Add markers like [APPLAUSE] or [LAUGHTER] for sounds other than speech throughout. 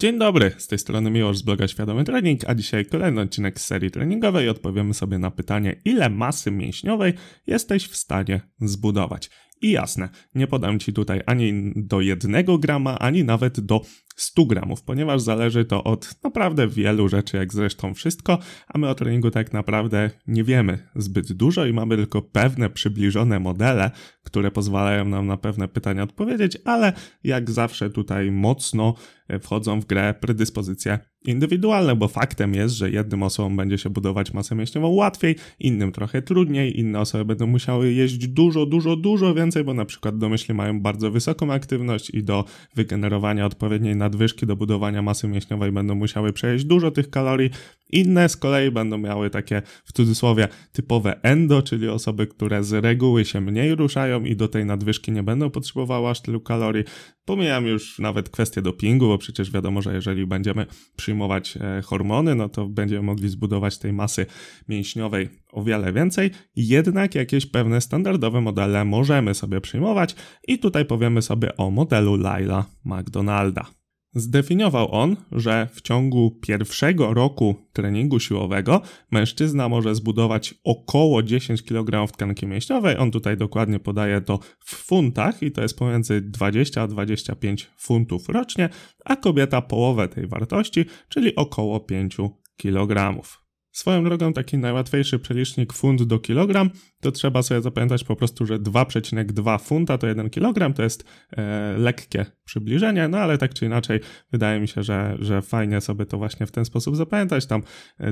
Dzień dobry, z tej strony Miłosz z bloga Świadomy Trening, a dzisiaj kolejny odcinek z serii treningowej odpowiemy sobie na pytanie, ile masy mięśniowej jesteś w stanie zbudować. I jasne, nie podam Ci tutaj ani do jednego grama, ani nawet do 100 gramów, ponieważ zależy to od naprawdę wielu rzeczy, jak zresztą wszystko, a my o treningu tak naprawdę nie wiemy zbyt dużo i mamy tylko pewne przybliżone modele, które pozwalają nam na pewne pytania odpowiedzieć, ale jak zawsze tutaj mocno wchodzą w grę predyspozycje indywidualne, bo faktem jest, że jednym osobom będzie się budować masę mięśniową łatwiej, innym trochę trudniej, inne osoby będą musiały jeść dużo, dużo, dużo więcej, bo na przykład domyślnie mają bardzo wysoką aktywność i do wygenerowania odpowiedniej nadwyżki, do budowania masy mięśniowej będą musiały przejeść dużo tych kalorii, inne z kolei będą miały takie w cudzysłowie typowe endo, czyli osoby, które z reguły się mniej ruszają i do tej nadwyżki nie będą potrzebowały aż tylu kalorii. Pomijam już nawet kwestię dopingu, bo przecież wiadomo, że jeżeli będziemy przyjmować e, hormony, no to będziemy mogli zbudować tej masy mięśniowej o wiele więcej. Jednak jakieś pewne standardowe modele możemy sobie przyjmować i tutaj powiemy sobie o modelu Laila McDonalda. Zdefiniował on, że w ciągu pierwszego roku treningu siłowego mężczyzna może zbudować około 10 kg tkanki mięśniowej. On tutaj dokładnie podaje to w funtach i to jest pomiędzy 20 a 25 funtów rocznie, a kobieta połowę tej wartości, czyli około 5 kg. Swoją drogą taki najłatwiejszy przelicznik funt do kilogram, to trzeba sobie zapamiętać po prostu, że 2,2 funta to 1 kg, to jest e, lekkie przybliżenie, no ale tak czy inaczej wydaje mi się, że, że fajnie sobie to właśnie w ten sposób zapamiętać. Tam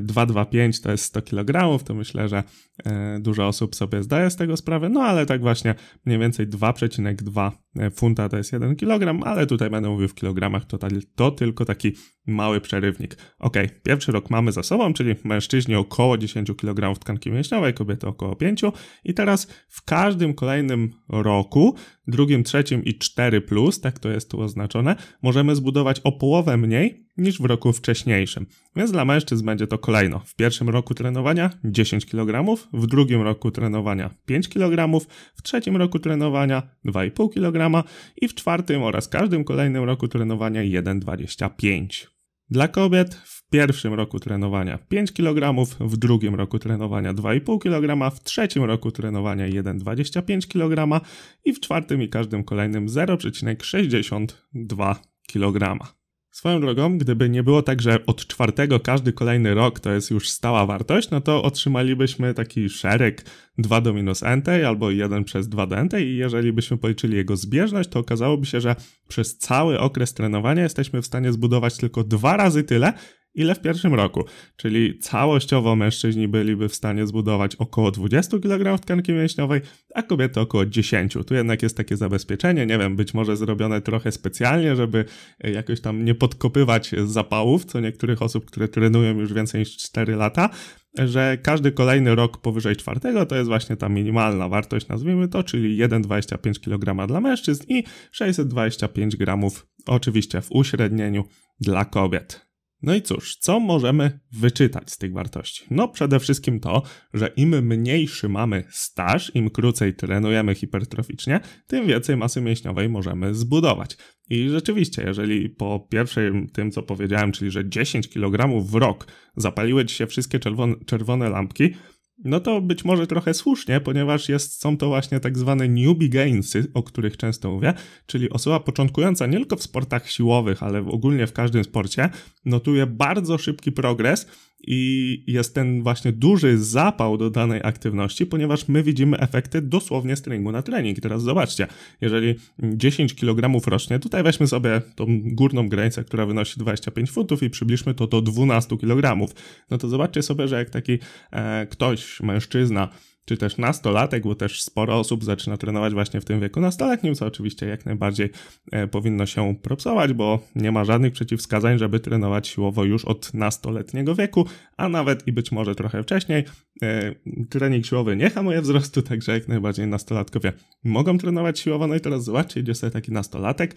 225 e, to jest 100 kg, to myślę, że e, dużo osób sobie zdaje z tego sprawę, no ale tak właśnie mniej więcej 2,2 e, funta to jest 1 kg, ale tutaj będę mówił w kilogramach, to, to tylko taki mały przerywnik. Ok, pierwszy rok mamy za sobą, czyli mężczyźni około 10 kg tkanki mięśniowej, kobiety około 5 i teraz w każdym kolejnym roku, drugim, trzecim i 4 plus, tak to jest tu oznaczone, możemy zbudować o połowę mniej niż w roku wcześniejszym. Więc dla mężczyzn będzie to kolejno. W pierwszym roku trenowania 10 kg, w drugim roku trenowania 5 kg, w trzecim roku trenowania 2,5 kg i w czwartym oraz każdym kolejnym roku trenowania 1,25 dla kobiet w pierwszym roku trenowania 5 kg, w drugim roku trenowania 2,5 kg, w trzecim roku trenowania 1,25 kg i w czwartym i każdym kolejnym 0,62 kg. Swoją drogą, gdyby nie było tak, że od czwartego każdy kolejny rok to jest już stała wartość, no to otrzymalibyśmy taki szereg 2 do minus nt albo 1 przez 2 do nt i jeżeli byśmy policzyli jego zbieżność, to okazałoby się, że przez cały okres trenowania jesteśmy w stanie zbudować tylko dwa razy tyle, ile w pierwszym roku. Czyli całościowo mężczyźni byliby w stanie zbudować około 20 kg tkanki mięśniowej, a kobiety około 10. Tu jednak jest takie zabezpieczenie, nie wiem, być może zrobione trochę specjalnie, żeby e, jakoś tam nie podkopywać zapałów, co niektórych osób, które trenują już więcej niż 4 lata, że każdy kolejny rok powyżej czwartego to jest właśnie ta minimalna wartość, nazwijmy to, czyli 1,25 kg dla mężczyzn i 625 gramów oczywiście w uśrednieniu dla kobiet. No i cóż, co możemy wyczytać z tych wartości? No przede wszystkim to, że im mniejszy mamy staż, im krócej trenujemy hipertroficznie, tym więcej masy mięśniowej możemy zbudować. I rzeczywiście, jeżeli po pierwszym tym, co powiedziałem, czyli że 10 kg w rok zapaliły ci się wszystkie czerwone, czerwone lampki, no to być może trochę słusznie, ponieważ jest, są to właśnie tak zwane newbie gainsy, o których często mówię, czyli osoba początkująca nie tylko w sportach siłowych, ale ogólnie w każdym sporcie, notuje bardzo szybki progres i jest ten właśnie duży zapał do danej aktywności, ponieważ my widzimy efekty dosłownie z treningu na trening. Teraz zobaczcie, jeżeli 10 kg rocznie, tutaj weźmy sobie tą górną granicę, która wynosi 25 funtów i przybliżmy to do 12 kg, no to zobaczcie sobie, że jak taki e, ktoś, mężczyzna, czy też nastolatek, bo też sporo osób zaczyna trenować właśnie w tym wieku. Nastoletnim, co oczywiście jak najbardziej e, powinno się propsować, bo nie ma żadnych przeciwwskazań, żeby trenować siłowo już od nastoletniego wieku, a nawet i być może trochę wcześniej. E, trening siłowy nie hamuje wzrostu, także jak najbardziej nastolatkowie mogą trenować siłowo. No i teraz zobaczcie, idzie sobie taki nastolatek,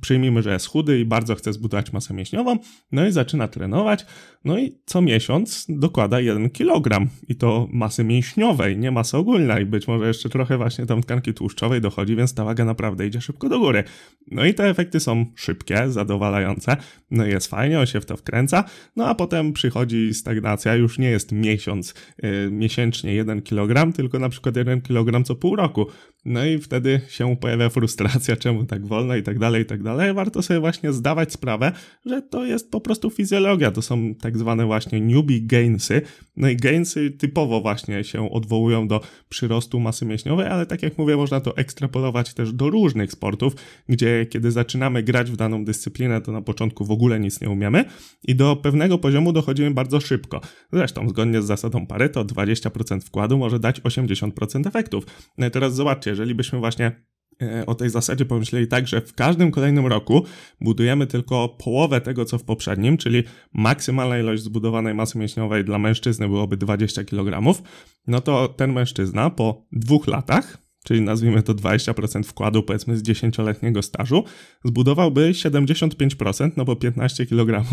przyjmijmy, że jest chudy i bardzo chce zbudować masę mięśniową, no i zaczyna trenować, no i co miesiąc dokłada 1 kg i to masy mięśniowej, nie masy ogólna i być może jeszcze trochę właśnie tam tkanki tłuszczowej dochodzi, więc ta waga naprawdę idzie szybko do góry. No i te efekty są szybkie, zadowalające, no i jest fajnie, on się w to wkręca, no a potem przychodzi stagnacja, już nie jest miesiąc, yy, miesięcznie 1 kg, tylko na przykład 1 kg co pół roku. No i wtedy się pojawia frustracja, [LAUGHS] czemu tak wolno i tak dalej, i tak dalej. Warto sobie właśnie zdawać sprawę, że to jest po prostu fizjologia, to są tak zwane właśnie newbie gainsy. No i gainsy typowo właśnie się odwołują do przyrostu masy mięśniowej, ale tak jak mówię, można to ekstrapolować też do różnych sportów, gdzie kiedy zaczynamy grać w daną dyscyplinę, to na początku w ogóle nic nie umiemy i do pewnego poziomu dochodzimy bardzo szybko. Zresztą zgodnie z zasadą Pareto 20% wkładu może dać 80% efektów. No i teraz zobaczcie, jeżeli byśmy właśnie e, o tej zasadzie pomyśleli tak, że w każdym kolejnym roku budujemy tylko połowę tego, co w poprzednim, czyli maksymalna ilość zbudowanej masy mięśniowej dla mężczyzny byłoby 20 kg, no to ten mężczyzna po dwóch latach czyli nazwijmy to 20% wkładu powiedzmy z 10-letniego stażu, zbudowałby 75%, no bo 15 kg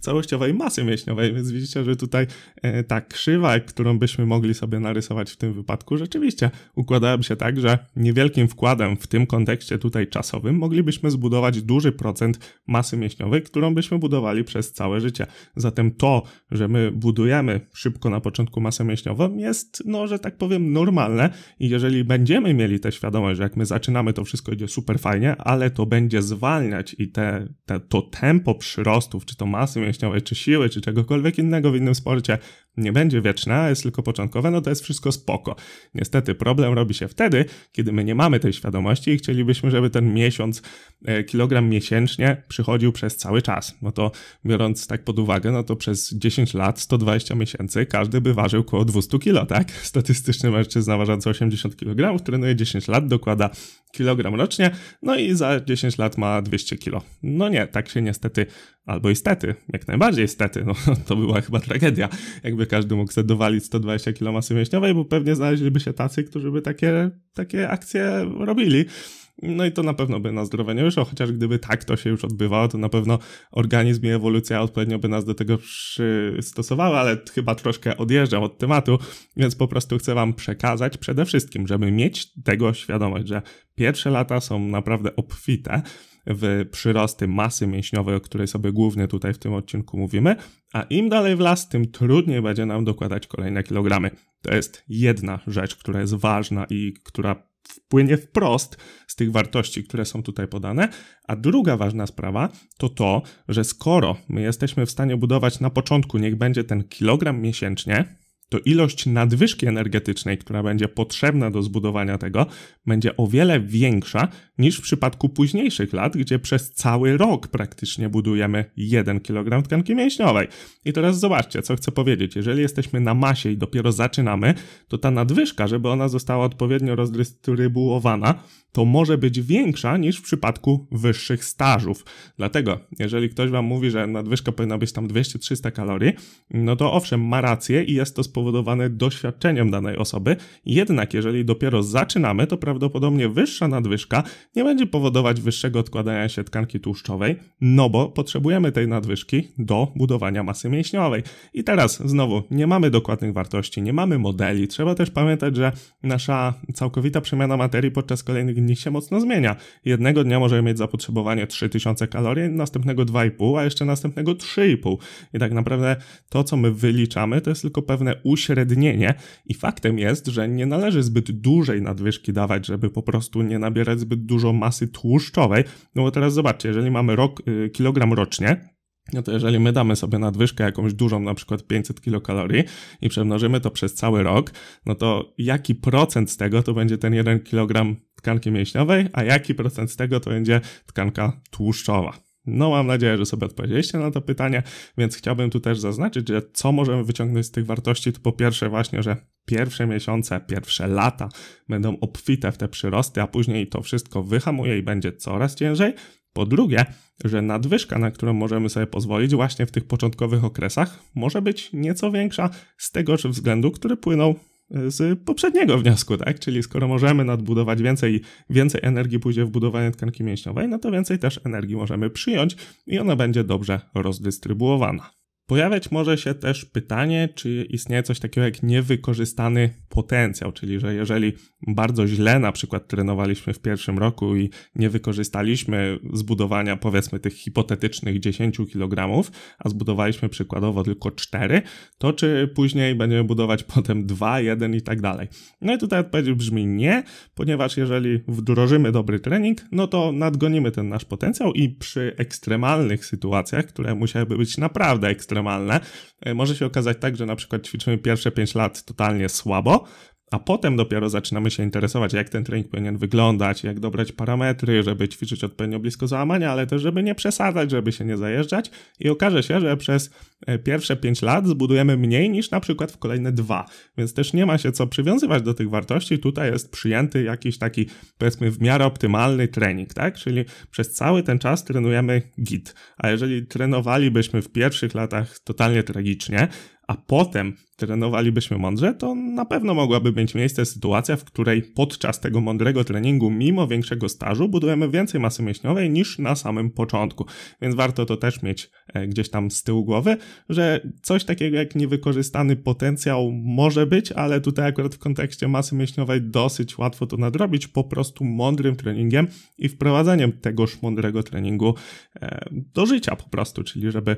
całościowej masy mięśniowej, więc widzicie, że tutaj e, ta krzywa, którą byśmy mogli sobie narysować w tym wypadku, rzeczywiście układałaby się tak, że niewielkim wkładem w tym kontekście tutaj czasowym moglibyśmy zbudować duży procent masy mięśniowej, którą byśmy budowali przez całe życie. Zatem to, że my budujemy szybko na początku masę mięśniową jest, no, że tak powiem, normalne i jeżeli będziemy mieli tę świadomość, że jak my zaczynamy, to wszystko idzie super fajnie, ale to będzie zwalniać i te, te, to tempo przyrostów, czy to masy mięśniowej, czy siły, czy czegokolwiek innego w innym sporcie nie będzie wieczne, a jest tylko początkowe, no to jest wszystko spoko. Niestety problem robi się wtedy, kiedy my nie mamy tej świadomości i chcielibyśmy, żeby ten miesiąc, e, kilogram miesięcznie przychodził przez cały czas. No to biorąc tak pod uwagę, no to przez 10 lat, 120 miesięcy, każdy by ważył około 200 kilo, tak? [LAUGHS] Statystyczny mężczyzna ważący 80 kg, trenuje 10 lat, dokłada kilogram rocznie, no i za 10 lat ma 200 kilo. No nie, tak się niestety, albo istety, jak najbardziej istety, no [LAUGHS] to była chyba tragedia, jakby każdy mógł sobie dowalić 120 kilo masy mięśniowej, bo pewnie znaleźliby się tacy, którzy by takie, takie akcje robili. No i to na pewno by na zdrowie nie wyszło, chociaż gdyby tak to się już odbywało, to na pewno organizm i ewolucja odpowiednio by nas do tego przystosowały, ale chyba troszkę odjeżdżam od tematu, więc po prostu chcę Wam przekazać przede wszystkim, żeby mieć tego świadomość, że pierwsze lata są naprawdę obfite w przyrosty masy mięśniowej, o której sobie głównie tutaj w tym odcinku mówimy, a im dalej w las, tym trudniej będzie nam dokładać kolejne kilogramy. To jest jedna rzecz, która jest ważna i która wpłynie wprost z tych wartości, które są tutaj podane. A druga ważna sprawa to to, że skoro my jesteśmy w stanie budować na początku, niech będzie ten kilogram miesięcznie, to ilość nadwyżki energetycznej, która będzie potrzebna do zbudowania tego, będzie o wiele większa niż w przypadku późniejszych lat, gdzie przez cały rok praktycznie budujemy 1 kg tkanki mięśniowej. I teraz zobaczcie, co chcę powiedzieć. Jeżeli jesteśmy na masie i dopiero zaczynamy, to ta nadwyżka, żeby ona została odpowiednio rozdystrybuowana, to może być większa niż w przypadku wyższych stażów. Dlatego, jeżeli ktoś wam mówi, że nadwyżka powinna być tam 200-300 kalorii, no to owszem, ma rację i jest to spowodowane doświadczeniem danej osoby. Jednak, jeżeli dopiero zaczynamy, to prawdopodobnie wyższa nadwyżka nie będzie powodować wyższego odkładania się tkanki tłuszczowej, no bo potrzebujemy tej nadwyżki do budowania masy mięśniowej. I teraz znowu, nie mamy dokładnych wartości, nie mamy modeli. Trzeba też pamiętać, że nasza całkowita przemiana materii podczas kolejnych dni się mocno zmienia. Jednego dnia możemy mieć zapotrzebowanie 3000 kalorii, następnego 2,5, a jeszcze następnego 3,5. I tak naprawdę to, co my wyliczamy, to jest tylko pewne uśrednienie i faktem jest, że nie należy zbyt dużej nadwyżki dawać, żeby po prostu nie nabierać zbyt dużo masy tłuszczowej. No bo teraz zobaczcie, jeżeli mamy rok, y, kilogram rocznie, no to jeżeli my damy sobie nadwyżkę jakąś dużą, na przykład 500 kilokalorii i przemnożymy to przez cały rok, no to jaki procent z tego to będzie ten 1 kilogram tkanki mięśniowej, a jaki procent z tego to będzie tkanka tłuszczowa? No, mam nadzieję, że sobie odpowiedzieliście na to pytanie, więc chciałbym tu też zaznaczyć, że co możemy wyciągnąć z tych wartości, to po pierwsze właśnie, że pierwsze miesiące, pierwsze lata będą obfite w te przyrosty, a później to wszystko wyhamuje i będzie coraz ciężej. Po drugie, że nadwyżka, na którą możemy sobie pozwolić właśnie w tych początkowych okresach, może być nieco większa z tego względu, który płynął z poprzedniego wniosku, tak? Czyli skoro możemy nadbudować więcej, więcej energii pójdzie w budowanie tkanki mięśniowej, no to więcej też energii możemy przyjąć i ona będzie dobrze rozdystrybuowana. Pojawiać może się też pytanie, czy istnieje coś takiego jak niewykorzystany potencjał, czyli że jeżeli bardzo źle na przykład trenowaliśmy w pierwszym roku i nie wykorzystaliśmy zbudowania powiedzmy tych hipotetycznych 10 kg, a zbudowaliśmy przykładowo tylko 4, to czy później będziemy budować [LAUGHS] potem 2, 1 i tak dalej. No i tutaj odpowiedź brzmi nie, ponieważ jeżeli wdrożymy dobry trening, no to nadgonimy ten nasz potencjał i przy ekstremalnych sytuacjach, które musiałyby być naprawdę ekstremalne, e, może się okazać tak, że na przykład ćwiczymy pierwsze 5 lat totalnie słabo, a potem dopiero zaczynamy się interesować, jak ten trening powinien wyglądać, jak dobrać parametry, żeby ćwiczyć odpowiednio blisko załamania, ale też, żeby nie przesadzać, żeby się nie zajeżdżać. I okaże się, że przez e, pierwsze 5 lat zbudujemy mniej niż na przykład w kolejne dwa. Więc też nie ma się co przywiązywać do tych wartości. Tutaj jest przyjęty jakiś taki, powiedzmy, w miarę optymalny trening, tak? Czyli przez cały ten czas trenujemy git. A jeżeli trenowalibyśmy w pierwszych latach totalnie tragicznie, a potem trenowalibyśmy mądrze, to na pewno mogłaby mieć miejsce sytuacja, w której podczas tego mądrego treningu, mimo większego stażu, budujemy więcej masy mięśniowej niż na samym początku. Więc warto to też mieć e, gdzieś tam z tyłu głowy, że coś takiego jak niewykorzystany potencjał może być, ale tutaj akurat w kontekście masy mięśniowej dosyć łatwo to nadrobić po prostu mądrym treningiem i wprowadzaniem tegoż mądrego treningu e, do życia po prostu, czyli żeby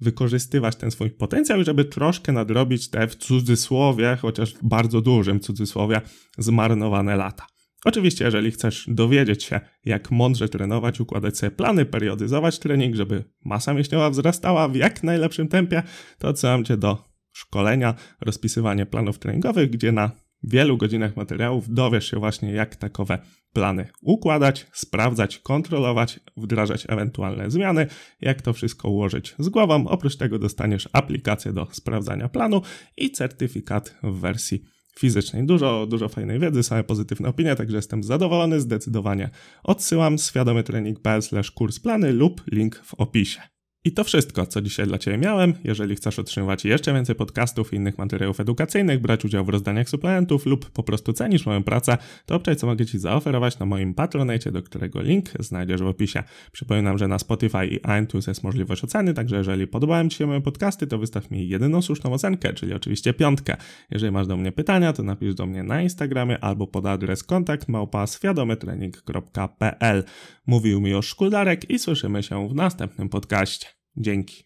wykorzystywać ten swój potencjał, żeby troszkę nadrobić te w cudzysłowie, chociaż w bardzo dużym cudzysłowie, zmarnowane lata. Oczywiście, jeżeli chcesz dowiedzieć się, jak mądrze trenować, układać sobie plany, periodyzować trening, żeby masa mięśniowa wzrastała w jak najlepszym tempie, to odsyłam Cię do szkolenia, rozpisywanie planów treningowych, gdzie na wielu godzinach materiałów dowiesz się właśnie, jak takowe plany układać, sprawdzać, kontrolować, wdrażać ewentualne zmiany, jak to wszystko ułożyć z głową. Oprócz tego dostaniesz aplikację do sprawdzania planu i certyfikat w wersji fizycznej. Dużo, dużo fajnej wiedzy, same pozytywne opinie, także jestem zadowolony, zdecydowanie odsyłam świadomytrening.pl kurs plany lub link w opisie. I to wszystko, co dzisiaj dla Ciebie miałem. Jeżeli chcesz otrzymywać jeszcze więcej podcastów i innych materiałów edukacyjnych, brać udział w rozdaniach suplementów lub po prostu cenisz moją pracę, to obczaj, co mogę Ci zaoferować na moim Patronite, do którego link znajdziesz w opisie. Przypominam, że na Spotify i iTunes jest możliwość oceny, także jeżeli podobałem Ci się moje podcasty, to wystaw mi jedyną słuszną ocenkę, czyli oczywiście piątkę. Jeżeli masz do mnie pytania, to napisz do mnie na Instagramie albo pod adres kontakt małpa Mówił mi już Szkuldarek i słyszymy się w następnym podcaście. Dzięki.